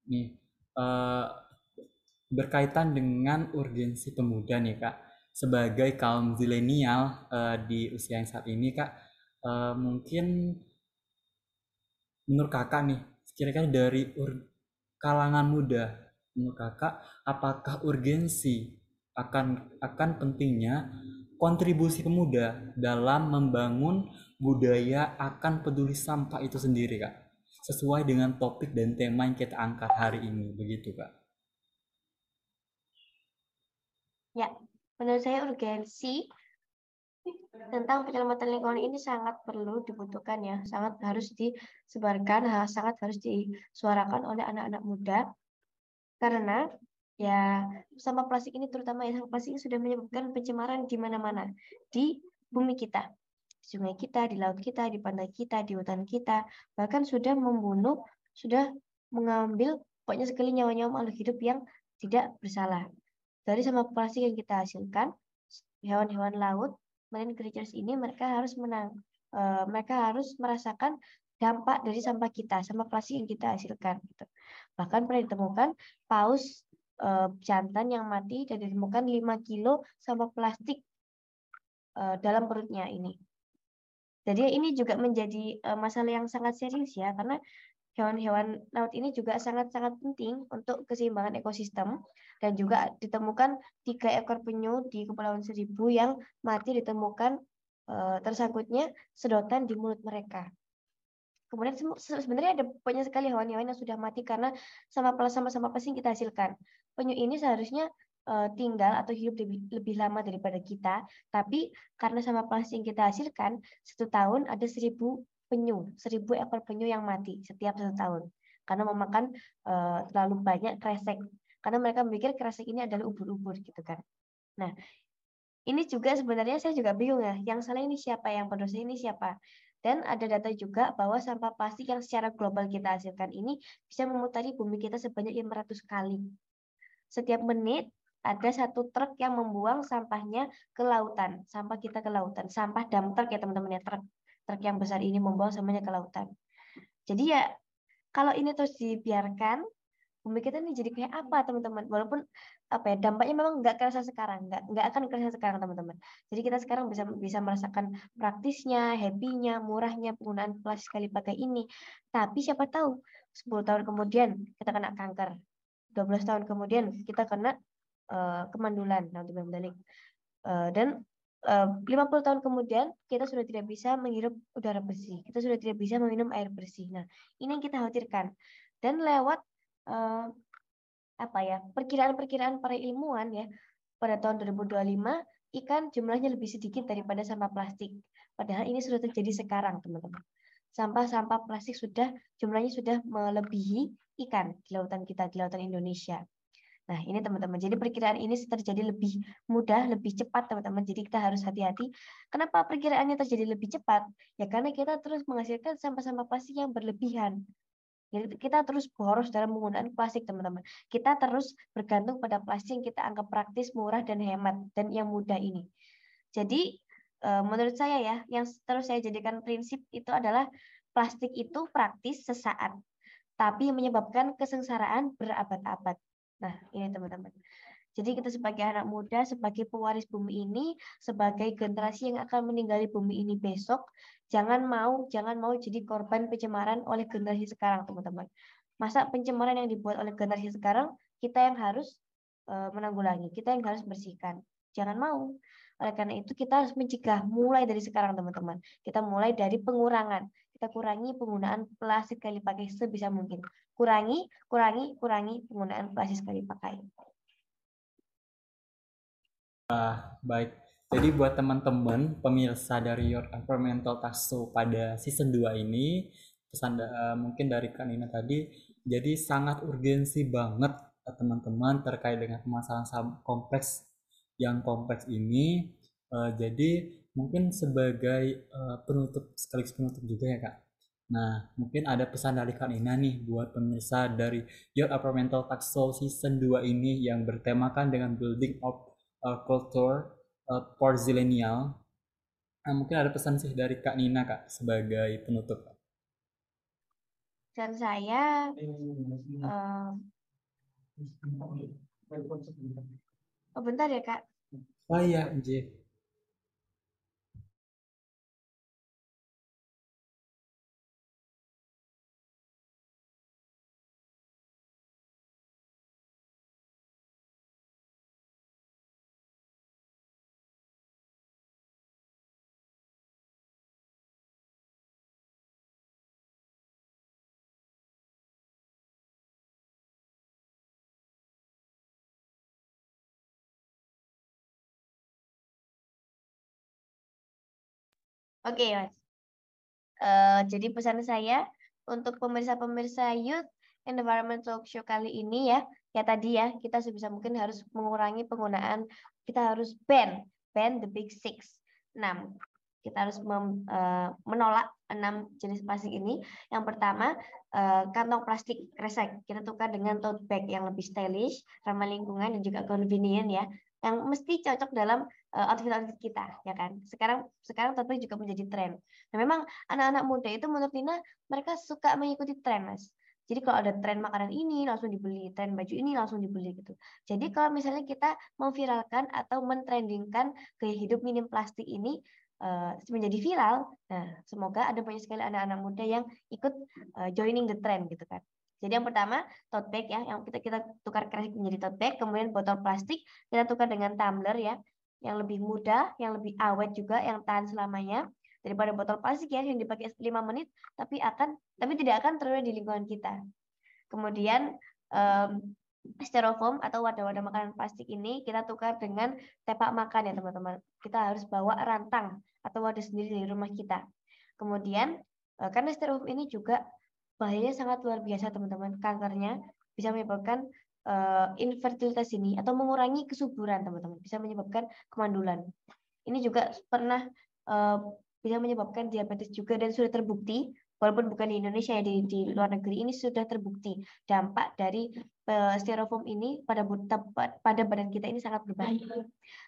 nih uh, berkaitan dengan urgensi pemuda nih kak sebagai kaum zilenial uh, di usia yang saat ini kak uh, mungkin menurut kakak nih kira-kira dari kalangan muda menurut kakak apakah urgensi akan akan pentingnya kontribusi pemuda dalam membangun budaya akan peduli sampah itu sendiri kak. Sesuai dengan topik dan tema yang kita angkat hari ini. Begitu kak. Ya menurut saya urgensi tentang penyelamatan lingkungan ini sangat perlu dibutuhkan ya. Sangat harus disebarkan sangat harus disuarakan oleh anak-anak muda. Karena ya sampah plastik ini terutama ya sampah plastik ini sudah menyebabkan pencemaran di mana-mana di bumi kita sungai kita di laut kita di pantai kita di hutan kita bahkan sudah membunuh sudah mengambil pokoknya sekali nyawa-nyawa makhluk hidup yang tidak bersalah dari sampah plastik yang kita hasilkan hewan-hewan laut marine creatures ini mereka harus menang uh, mereka harus merasakan dampak dari sampah kita, sampah plastik yang kita hasilkan. Gitu. Bahkan pernah ditemukan paus uh, jantan yang mati dan ditemukan 5 kilo sampah plastik uh, dalam perutnya ini. Jadi ini juga menjadi uh, masalah yang sangat serius ya karena hewan-hewan laut ini juga sangat-sangat penting untuk keseimbangan ekosistem dan juga ditemukan tiga ekor penyu di Kepulauan Seribu yang mati ditemukan uh, tersangkutnya sedotan di mulut mereka. Kemudian sebenarnya ada banyak sekali hewan-hewan yang sudah mati karena sama sama sama pasti kita hasilkan. Penyu ini seharusnya uh, tinggal atau hidup lebih, lebih lama daripada kita, tapi karena sama plastik yang kita hasilkan, satu tahun ada seribu penyu, seribu ekor penyu yang mati setiap satu tahun karena memakan uh, terlalu banyak kresek. Karena mereka memikir kresek ini adalah ubur-ubur gitu kan. Nah, ini juga sebenarnya saya juga bingung ya, yang salah ini siapa, yang berdosa ini siapa. Dan ada data juga bahwa sampah plastik yang secara global kita hasilkan ini bisa memutari bumi kita sebanyak 500 kali. Setiap menit ada satu truk yang membuang sampahnya ke lautan, sampah kita ke lautan, sampah dump truck ya teman-teman ya, truk truk yang besar ini membuang sampahnya ke lautan. Jadi ya kalau ini terus dibiarkan, bumi kita ini jadi kayak apa teman-teman? Walaupun apa ya dampaknya memang nggak kerasa sekarang nggak nggak akan kerasa sekarang teman-teman. Jadi kita sekarang bisa bisa merasakan praktisnya happynya murahnya penggunaan plastik sekali pakai ini. Tapi siapa tahu 10 tahun kemudian kita kena kanker 12 tahun kemudian kita kena uh, kemandulan nanti uh, dan eh, uh, 50 tahun kemudian kita sudah tidak bisa menghirup udara bersih kita sudah tidak bisa meminum air bersih. Nah ini yang kita khawatirkan. Dan lewat uh, apa ya perkiraan-perkiraan para ilmuwan ya pada tahun 2025 ikan jumlahnya lebih sedikit daripada sampah plastik. Padahal ini sudah terjadi sekarang, teman-teman. Sampah-sampah plastik sudah jumlahnya sudah melebihi ikan di lautan kita, di lautan Indonesia. Nah, ini teman-teman. Jadi perkiraan ini terjadi lebih mudah, lebih cepat, teman-teman. Jadi kita harus hati-hati. Kenapa perkiraannya terjadi lebih cepat? Ya karena kita terus menghasilkan sampah-sampah plastik yang berlebihan. Jadi kita terus boros dalam penggunaan plastik, teman-teman. Kita terus bergantung pada plastik yang kita anggap praktis, murah, dan hemat, dan yang mudah ini. Jadi, eh, menurut saya ya, yang terus saya jadikan prinsip itu adalah plastik itu praktis sesaat, tapi menyebabkan kesengsaraan berabad-abad. Nah, ini teman-teman. Jadi kita sebagai anak muda, sebagai pewaris bumi ini, sebagai generasi yang akan meninggali bumi ini besok, jangan mau jangan mau jadi korban pencemaran oleh generasi sekarang, teman-teman. Masa pencemaran yang dibuat oleh generasi sekarang kita yang harus uh, menanggulangi, kita yang harus bersihkan. Jangan mau. Oleh karena itu kita harus mencegah mulai dari sekarang, teman-teman. Kita mulai dari pengurangan. Kita kurangi penggunaan plastik kali pakai sebisa mungkin. Kurangi, kurangi, kurangi penggunaan plastik sekali pakai. Uh, baik. Jadi buat teman-teman pemirsa dari Your Environmental Tasso pada season 2 ini, pesan uh, mungkin dari Kanina tadi, jadi sangat urgensi banget eh, teman-teman terkait dengan permasalahan kompleks yang kompleks ini. Uh, jadi mungkin sebagai uh, penutup sekaligus penutup juga ya kak. Nah, mungkin ada pesan dari Kak Ina nih buat pemirsa dari Your Environmental Taxo season 2 ini yang bertemakan dengan building of uh, culture uh, for zillennial. Nah, mungkin ada pesan sih dari Kak Nina Kak sebagai penutup. Dan saya uh, oh bentar ya Kak. Oh iya. Oke, okay, Mas. Uh, jadi pesan saya untuk pemirsa-pemirsa Youth Environment Talk Show kali ini ya, ya tadi ya, kita sebisa mungkin harus mengurangi penggunaan, kita harus ban, ban the big six. Enam, kita harus mem, uh, menolak enam jenis plastik ini. Yang pertama, uh, kantong plastik resek. Kita tukar dengan tote bag yang lebih stylish, ramah lingkungan, dan juga convenient ya yang mesti cocok dalam uh, outfit-outfit kita, ya kan? Sekarang sekarang tentu juga menjadi tren. Nah, memang anak-anak muda itu menurut Nina mereka suka mengikuti tren, Mas. Jadi kalau ada tren makanan ini langsung dibeli, tren baju ini langsung dibeli gitu. Jadi kalau misalnya kita memviralkan atau mentrendingkan gaya hidup minim plastik ini uh, menjadi viral, nah semoga ada banyak sekali anak-anak muda yang ikut uh, joining the trend gitu kan. Jadi yang pertama tote bag ya, yang kita kita tukar keras menjadi tote bag, kemudian botol plastik kita tukar dengan tumbler ya, yang lebih mudah, yang lebih awet juga, yang tahan selamanya daripada botol plastik ya yang dipakai 5 menit tapi akan tapi tidak akan terurai di lingkungan kita. Kemudian um, styrofoam atau wadah-wadah makanan plastik ini kita tukar dengan tepak makan ya teman-teman. Kita harus bawa rantang atau wadah sendiri dari rumah kita. Kemudian eh, karena styrofoam ini juga bahayanya sangat luar biasa teman-teman. Kankernya bisa menyebabkan uh, infertilitas ini atau mengurangi kesuburan teman-teman. Bisa menyebabkan kemandulan. Ini juga pernah uh, bisa menyebabkan diabetes juga dan sudah terbukti walaupun bukan di Indonesia ya di, di luar negeri ini sudah terbukti dampak dari uh, styrofoam ini pada pada badan kita ini sangat berbahaya.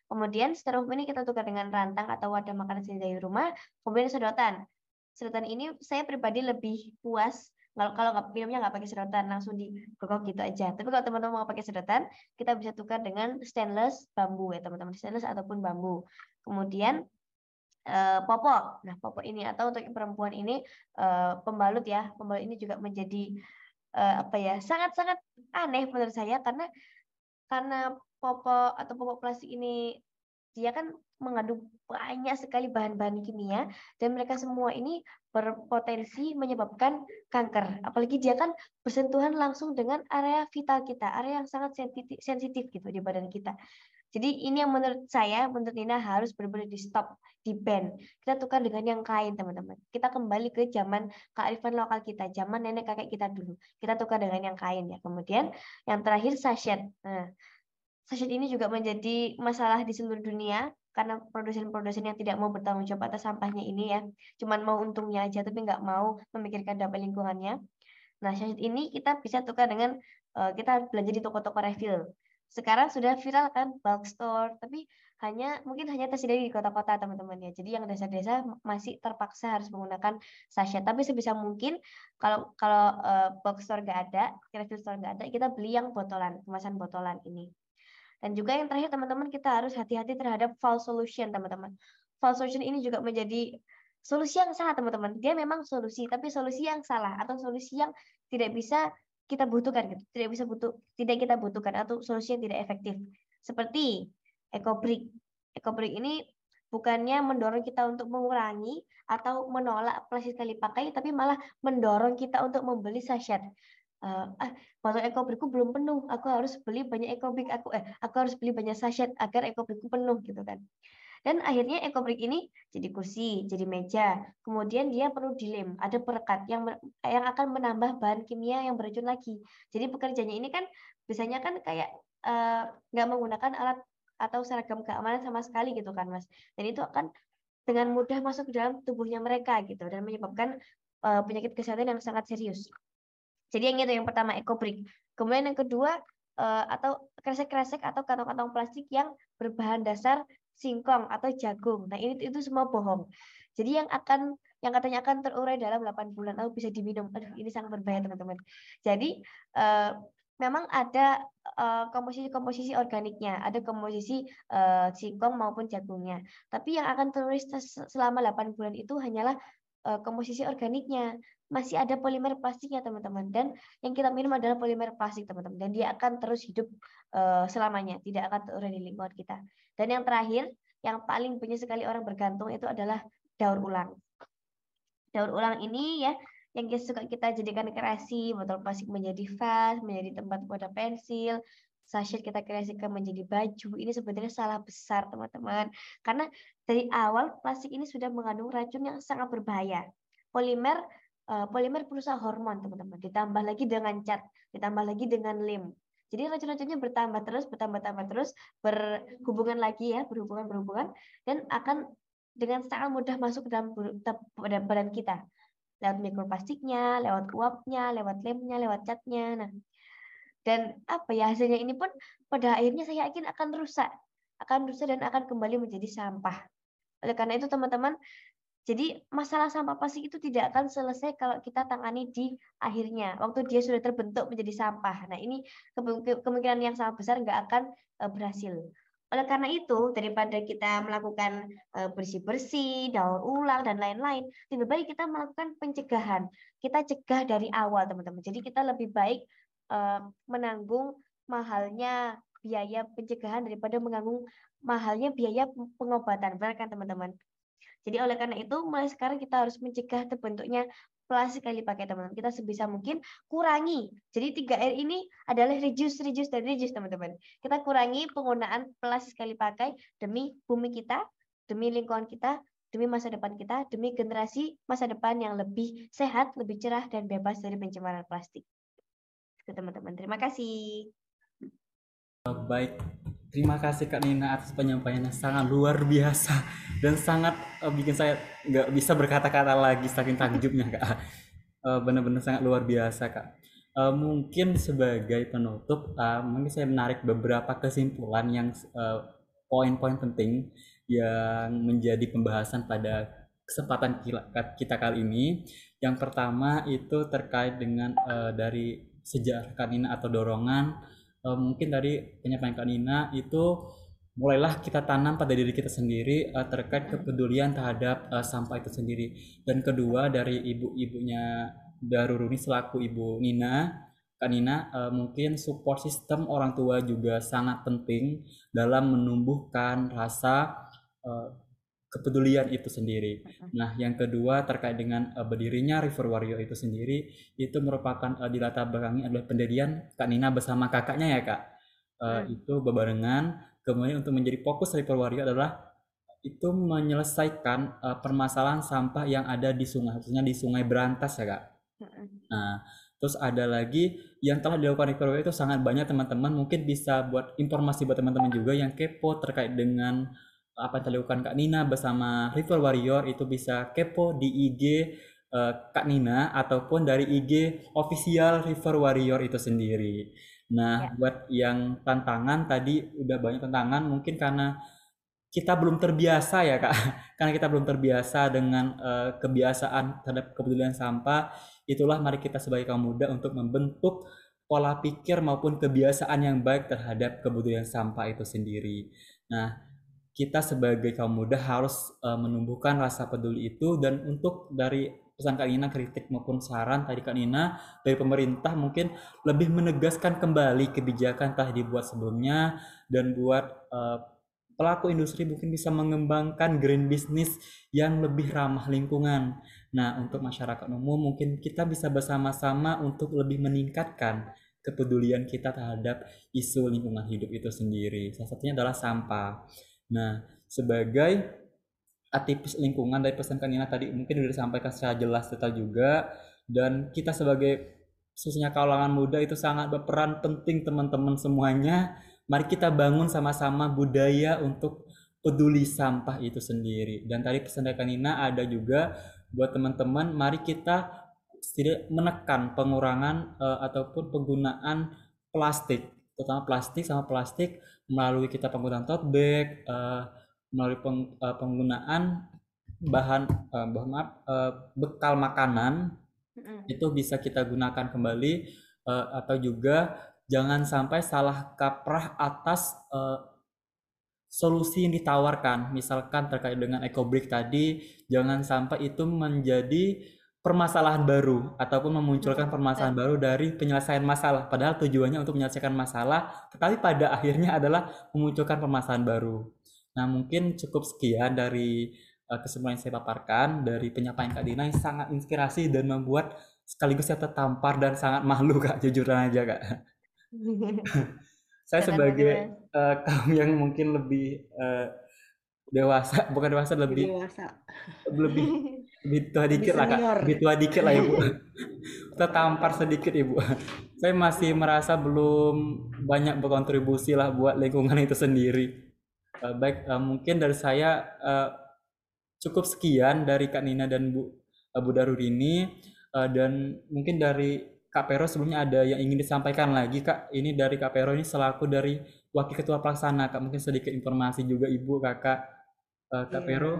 Kemudian styrofoam ini kita tukar dengan rantang atau wadah makanan sendiri dari rumah, kemudian sedotan. Sedotan ini saya pribadi lebih puas kalau kalau nggak minumnya nggak pakai sedotan langsung digogok gitu aja. Tapi kalau teman-teman mau pakai sedotan, kita bisa tukar dengan stainless bambu ya teman-teman, stainless ataupun bambu. Kemudian uh, popok. Nah popok ini atau untuk perempuan ini uh, pembalut ya, pembalut ini juga menjadi uh, apa ya sangat-sangat aneh menurut saya karena karena popok atau popok plastik ini dia kan mengandung banyak sekali bahan-bahan kimia dan mereka semua ini berpotensi menyebabkan kanker. Apalagi dia kan bersentuhan langsung dengan area vital kita, area yang sangat sensitif, sensitif gitu di badan kita. Jadi ini yang menurut saya, menurut Nina harus benar-benar di stop, di ban. Kita tukar dengan yang kain, teman-teman. Kita kembali ke zaman kearifan lokal kita, zaman nenek kakek kita dulu. Kita tukar dengan yang kain ya. Kemudian yang terakhir sachet. Nah, sachet ini juga menjadi masalah di seluruh dunia karena produsen-produsen yang tidak mau bertanggung jawab atas sampahnya ini ya, cuman mau untungnya aja tapi nggak mau memikirkan dampak lingkungannya. Nah, sachet ini kita bisa tukar dengan uh, kita belanja di toko-toko refill. Sekarang sudah viral kan bulk store, tapi hanya mungkin hanya tersedia di kota-kota teman-teman ya. Jadi yang desa-desa masih terpaksa harus menggunakan sachet. Tapi sebisa mungkin kalau kalau uh, box store nggak ada, refill store nggak ada, kita beli yang botolan, kemasan botolan ini. Dan juga yang terakhir teman-teman kita harus hati-hati terhadap false solution teman-teman. False solution ini juga menjadi solusi yang salah teman-teman. Dia memang solusi, tapi solusi yang salah atau solusi yang tidak bisa kita butuhkan gitu. Tidak bisa butuh, tidak kita butuhkan atau solusi yang tidak efektif. Seperti ekobrik. Ekobrik ini bukannya mendorong kita untuk mengurangi atau menolak plastik sekali pakai, tapi malah mendorong kita untuk membeli sachet. Uh, ah, ekobrikku belum penuh, aku harus beli banyak ekobrik aku eh aku harus beli banyak sachet agar ekobrikku penuh gitu kan. Dan akhirnya ekobrik ini jadi kursi, jadi meja. Kemudian dia perlu dilem, ada perekat yang yang akan menambah bahan kimia yang beracun lagi. Jadi pekerjanya ini kan biasanya kan kayak eh, nggak uh, menggunakan alat atau seragam keamanan sama sekali gitu kan mas dan itu akan dengan mudah masuk ke dalam tubuhnya mereka gitu dan menyebabkan uh, penyakit kesehatan yang sangat serius jadi yang itu yang pertama ekobrik kemudian yang kedua uh, atau kresek-kresek atau kantong-kantong plastik yang berbahan dasar singkong atau jagung nah ini itu semua bohong jadi yang akan yang katanya akan terurai dalam 8 bulan atau bisa diminum. Aduh, ini sangat berbahaya teman-teman. Jadi uh, memang ada komposisi-komposisi uh, organiknya, ada komposisi singkong maupun jagungnya. Tapi yang akan terus selama 8 bulan itu hanyalah komposisi organiknya. Masih ada polimer plastiknya, teman-teman. Dan yang kita minum adalah polimer plastik, teman-teman. Dan dia akan terus hidup uh, selamanya, tidak akan terurai di lingkungan kita. Dan yang terakhir, yang paling banyak sekali orang bergantung itu adalah daur ulang. Daur ulang ini ya yang suka kita jadikan kreasi, botol plastik menjadi vas, menjadi tempat wadah pensil, sachet kita kreasikan menjadi baju. Ini sebenarnya salah besar, teman-teman. Karena dari awal plastik ini sudah mengandung racun yang sangat berbahaya. Polimer polimer perusaha hormon, teman-teman. Ditambah lagi dengan cat, ditambah lagi dengan lem. Jadi racun-racunnya bertambah terus, bertambah-tambah terus, berhubungan lagi ya, berhubungan-berhubungan, dan akan dengan sangat mudah masuk ke dalam badan kita lewat mikroplastiknya, lewat uapnya, lewat lemnya, lewat catnya. Nah, dan apa ya hasilnya ini pun pada akhirnya saya yakin akan rusak, akan rusak dan akan kembali menjadi sampah. Oleh karena itu teman-teman, jadi masalah sampah plastik itu tidak akan selesai kalau kita tangani di akhirnya, waktu dia sudah terbentuk menjadi sampah. Nah ini kemungkinan yang sangat besar nggak akan eh, berhasil. Oleh karena itu, daripada kita melakukan eh, bersih-bersih, daur ulang, dan lain-lain, lebih baik kita melakukan pencegahan. Kita cegah dari awal, teman-teman. Jadi kita lebih baik eh, menanggung mahalnya biaya pencegahan daripada menanggung mahalnya biaya pengobatan. Benar kan, teman-teman? Jadi oleh karena itu, mulai sekarang kita harus mencegah terbentuknya plastik sekali pakai teman-teman. Kita sebisa mungkin kurangi. Jadi 3R ini adalah reduce, reduce, dan reduce teman-teman. Kita kurangi penggunaan plastik sekali pakai demi bumi kita, demi lingkungan kita, demi masa depan kita, demi generasi masa depan yang lebih sehat, lebih cerah, dan bebas dari pencemaran plastik. Itu teman-teman. Terima kasih. Baik, terima kasih Kak Nina atas penyampaiannya sangat luar biasa dan sangat uh, bikin saya nggak bisa berkata-kata lagi saking takjubnya Kak. Uh, Benar-benar sangat luar biasa Kak. Uh, mungkin sebagai penutup, uh, mungkin saya menarik beberapa kesimpulan yang poin-poin uh, penting yang menjadi pembahasan pada kesempatan kita kali ini. Yang pertama itu terkait dengan uh, dari sejarah Kanina atau dorongan uh, mungkin dari penyampaian Kak Nina itu mulailah kita tanam pada diri kita sendiri uh, terkait kepedulian terhadap uh, sampah itu sendiri. Dan kedua dari ibu-ibunya Daruruni selaku ibu Nina, Kak Nina, uh, mungkin support system orang tua juga sangat penting dalam menumbuhkan rasa uh, kepedulian itu sendiri. Nah, yang kedua terkait dengan uh, berdirinya River Warrior itu sendiri, itu merupakan uh, di latar belakangnya adalah pendirian Kak Nina bersama kakaknya ya kak. Uh, hmm. Itu bebarengan. Kemudian untuk menjadi fokus River Warrior adalah itu menyelesaikan uh, permasalahan sampah yang ada di sungai, khususnya di Sungai Berantas ya kak. Nah, terus ada lagi yang telah dilakukan River Warrior itu sangat banyak teman-teman. Mungkin bisa buat informasi buat teman-teman juga yang kepo terkait dengan apa yang dilakukan Kak Nina bersama River Warrior itu bisa kepo di IG uh, Kak Nina ataupun dari IG official River Warrior itu sendiri. Nah, ya. buat yang tantangan tadi udah banyak tantangan mungkin karena kita belum terbiasa ya kak, karena kita belum terbiasa dengan uh, kebiasaan terhadap kepedulian sampah, itulah mari kita sebagai kaum muda untuk membentuk pola pikir maupun kebiasaan yang baik terhadap kepedulian sampah itu sendiri. Nah, kita sebagai kaum muda harus uh, menumbuhkan rasa peduli itu dan untuk dari pesan Kak Nina kritik maupun saran tadi Kak Nina dari pemerintah mungkin lebih menegaskan kembali kebijakan telah dibuat sebelumnya dan buat uh, pelaku industri mungkin bisa mengembangkan green business yang lebih ramah lingkungan. Nah, untuk masyarakat umum mungkin kita bisa bersama-sama untuk lebih meningkatkan kepedulian kita terhadap isu lingkungan hidup itu sendiri. Salah satunya adalah sampah. Nah, sebagai aktivis lingkungan dari pesan Kanina tadi mungkin sudah disampaikan secara jelas detail juga dan kita sebagai khususnya kalangan muda itu sangat berperan penting teman-teman semuanya. Mari kita bangun sama-sama budaya untuk peduli sampah itu sendiri. Dan tadi pesan dari Kanina ada juga buat teman-teman mari kita menekan pengurangan uh, ataupun penggunaan plastik terutama plastik sama plastik melalui kita penggunaan tote bag uh, melalui peng, uh, penggunaan bahan uh, bahan maaf uh, bekal makanan mm-hmm. itu bisa kita gunakan kembali uh, atau juga jangan sampai salah kaprah atas uh, solusi yang ditawarkan misalkan terkait dengan ekobrik tadi jangan sampai itu menjadi permasalahan baru ataupun memunculkan permasalahan baru dari penyelesaian masalah. Padahal tujuannya untuk menyelesaikan masalah tetapi pada akhirnya adalah memunculkan permasalahan baru. Nah, mungkin cukup sekian dari uh, kesimpulan yang saya paparkan dari penyampaian Kak Dina yang sangat inspirasi dan membuat sekaligus saya tertampar dan sangat malu Kak, jujur aja Kak. saya sebagai uh, kaum yang mungkin lebih uh, dewasa, bukan dewasa lebih dewasa. lebih lebih tua dikit lah kak, lebih tua dikit lah ibu. Tertampar sedikit ibu. Saya masih merasa belum banyak berkontribusi lah buat lingkungan itu sendiri. Uh, baik, uh, mungkin dari saya uh, cukup sekian dari Kak Nina dan Bu uh, Bu Darurini uh, dan mungkin dari Kak Pero sebelumnya ada yang ingin disampaikan lagi Kak. Ini dari Kak Pero ini selaku dari Wakil Ketua Pelaksana Kak. Mungkin sedikit informasi juga Ibu Kakak uh, Kak yeah. Pero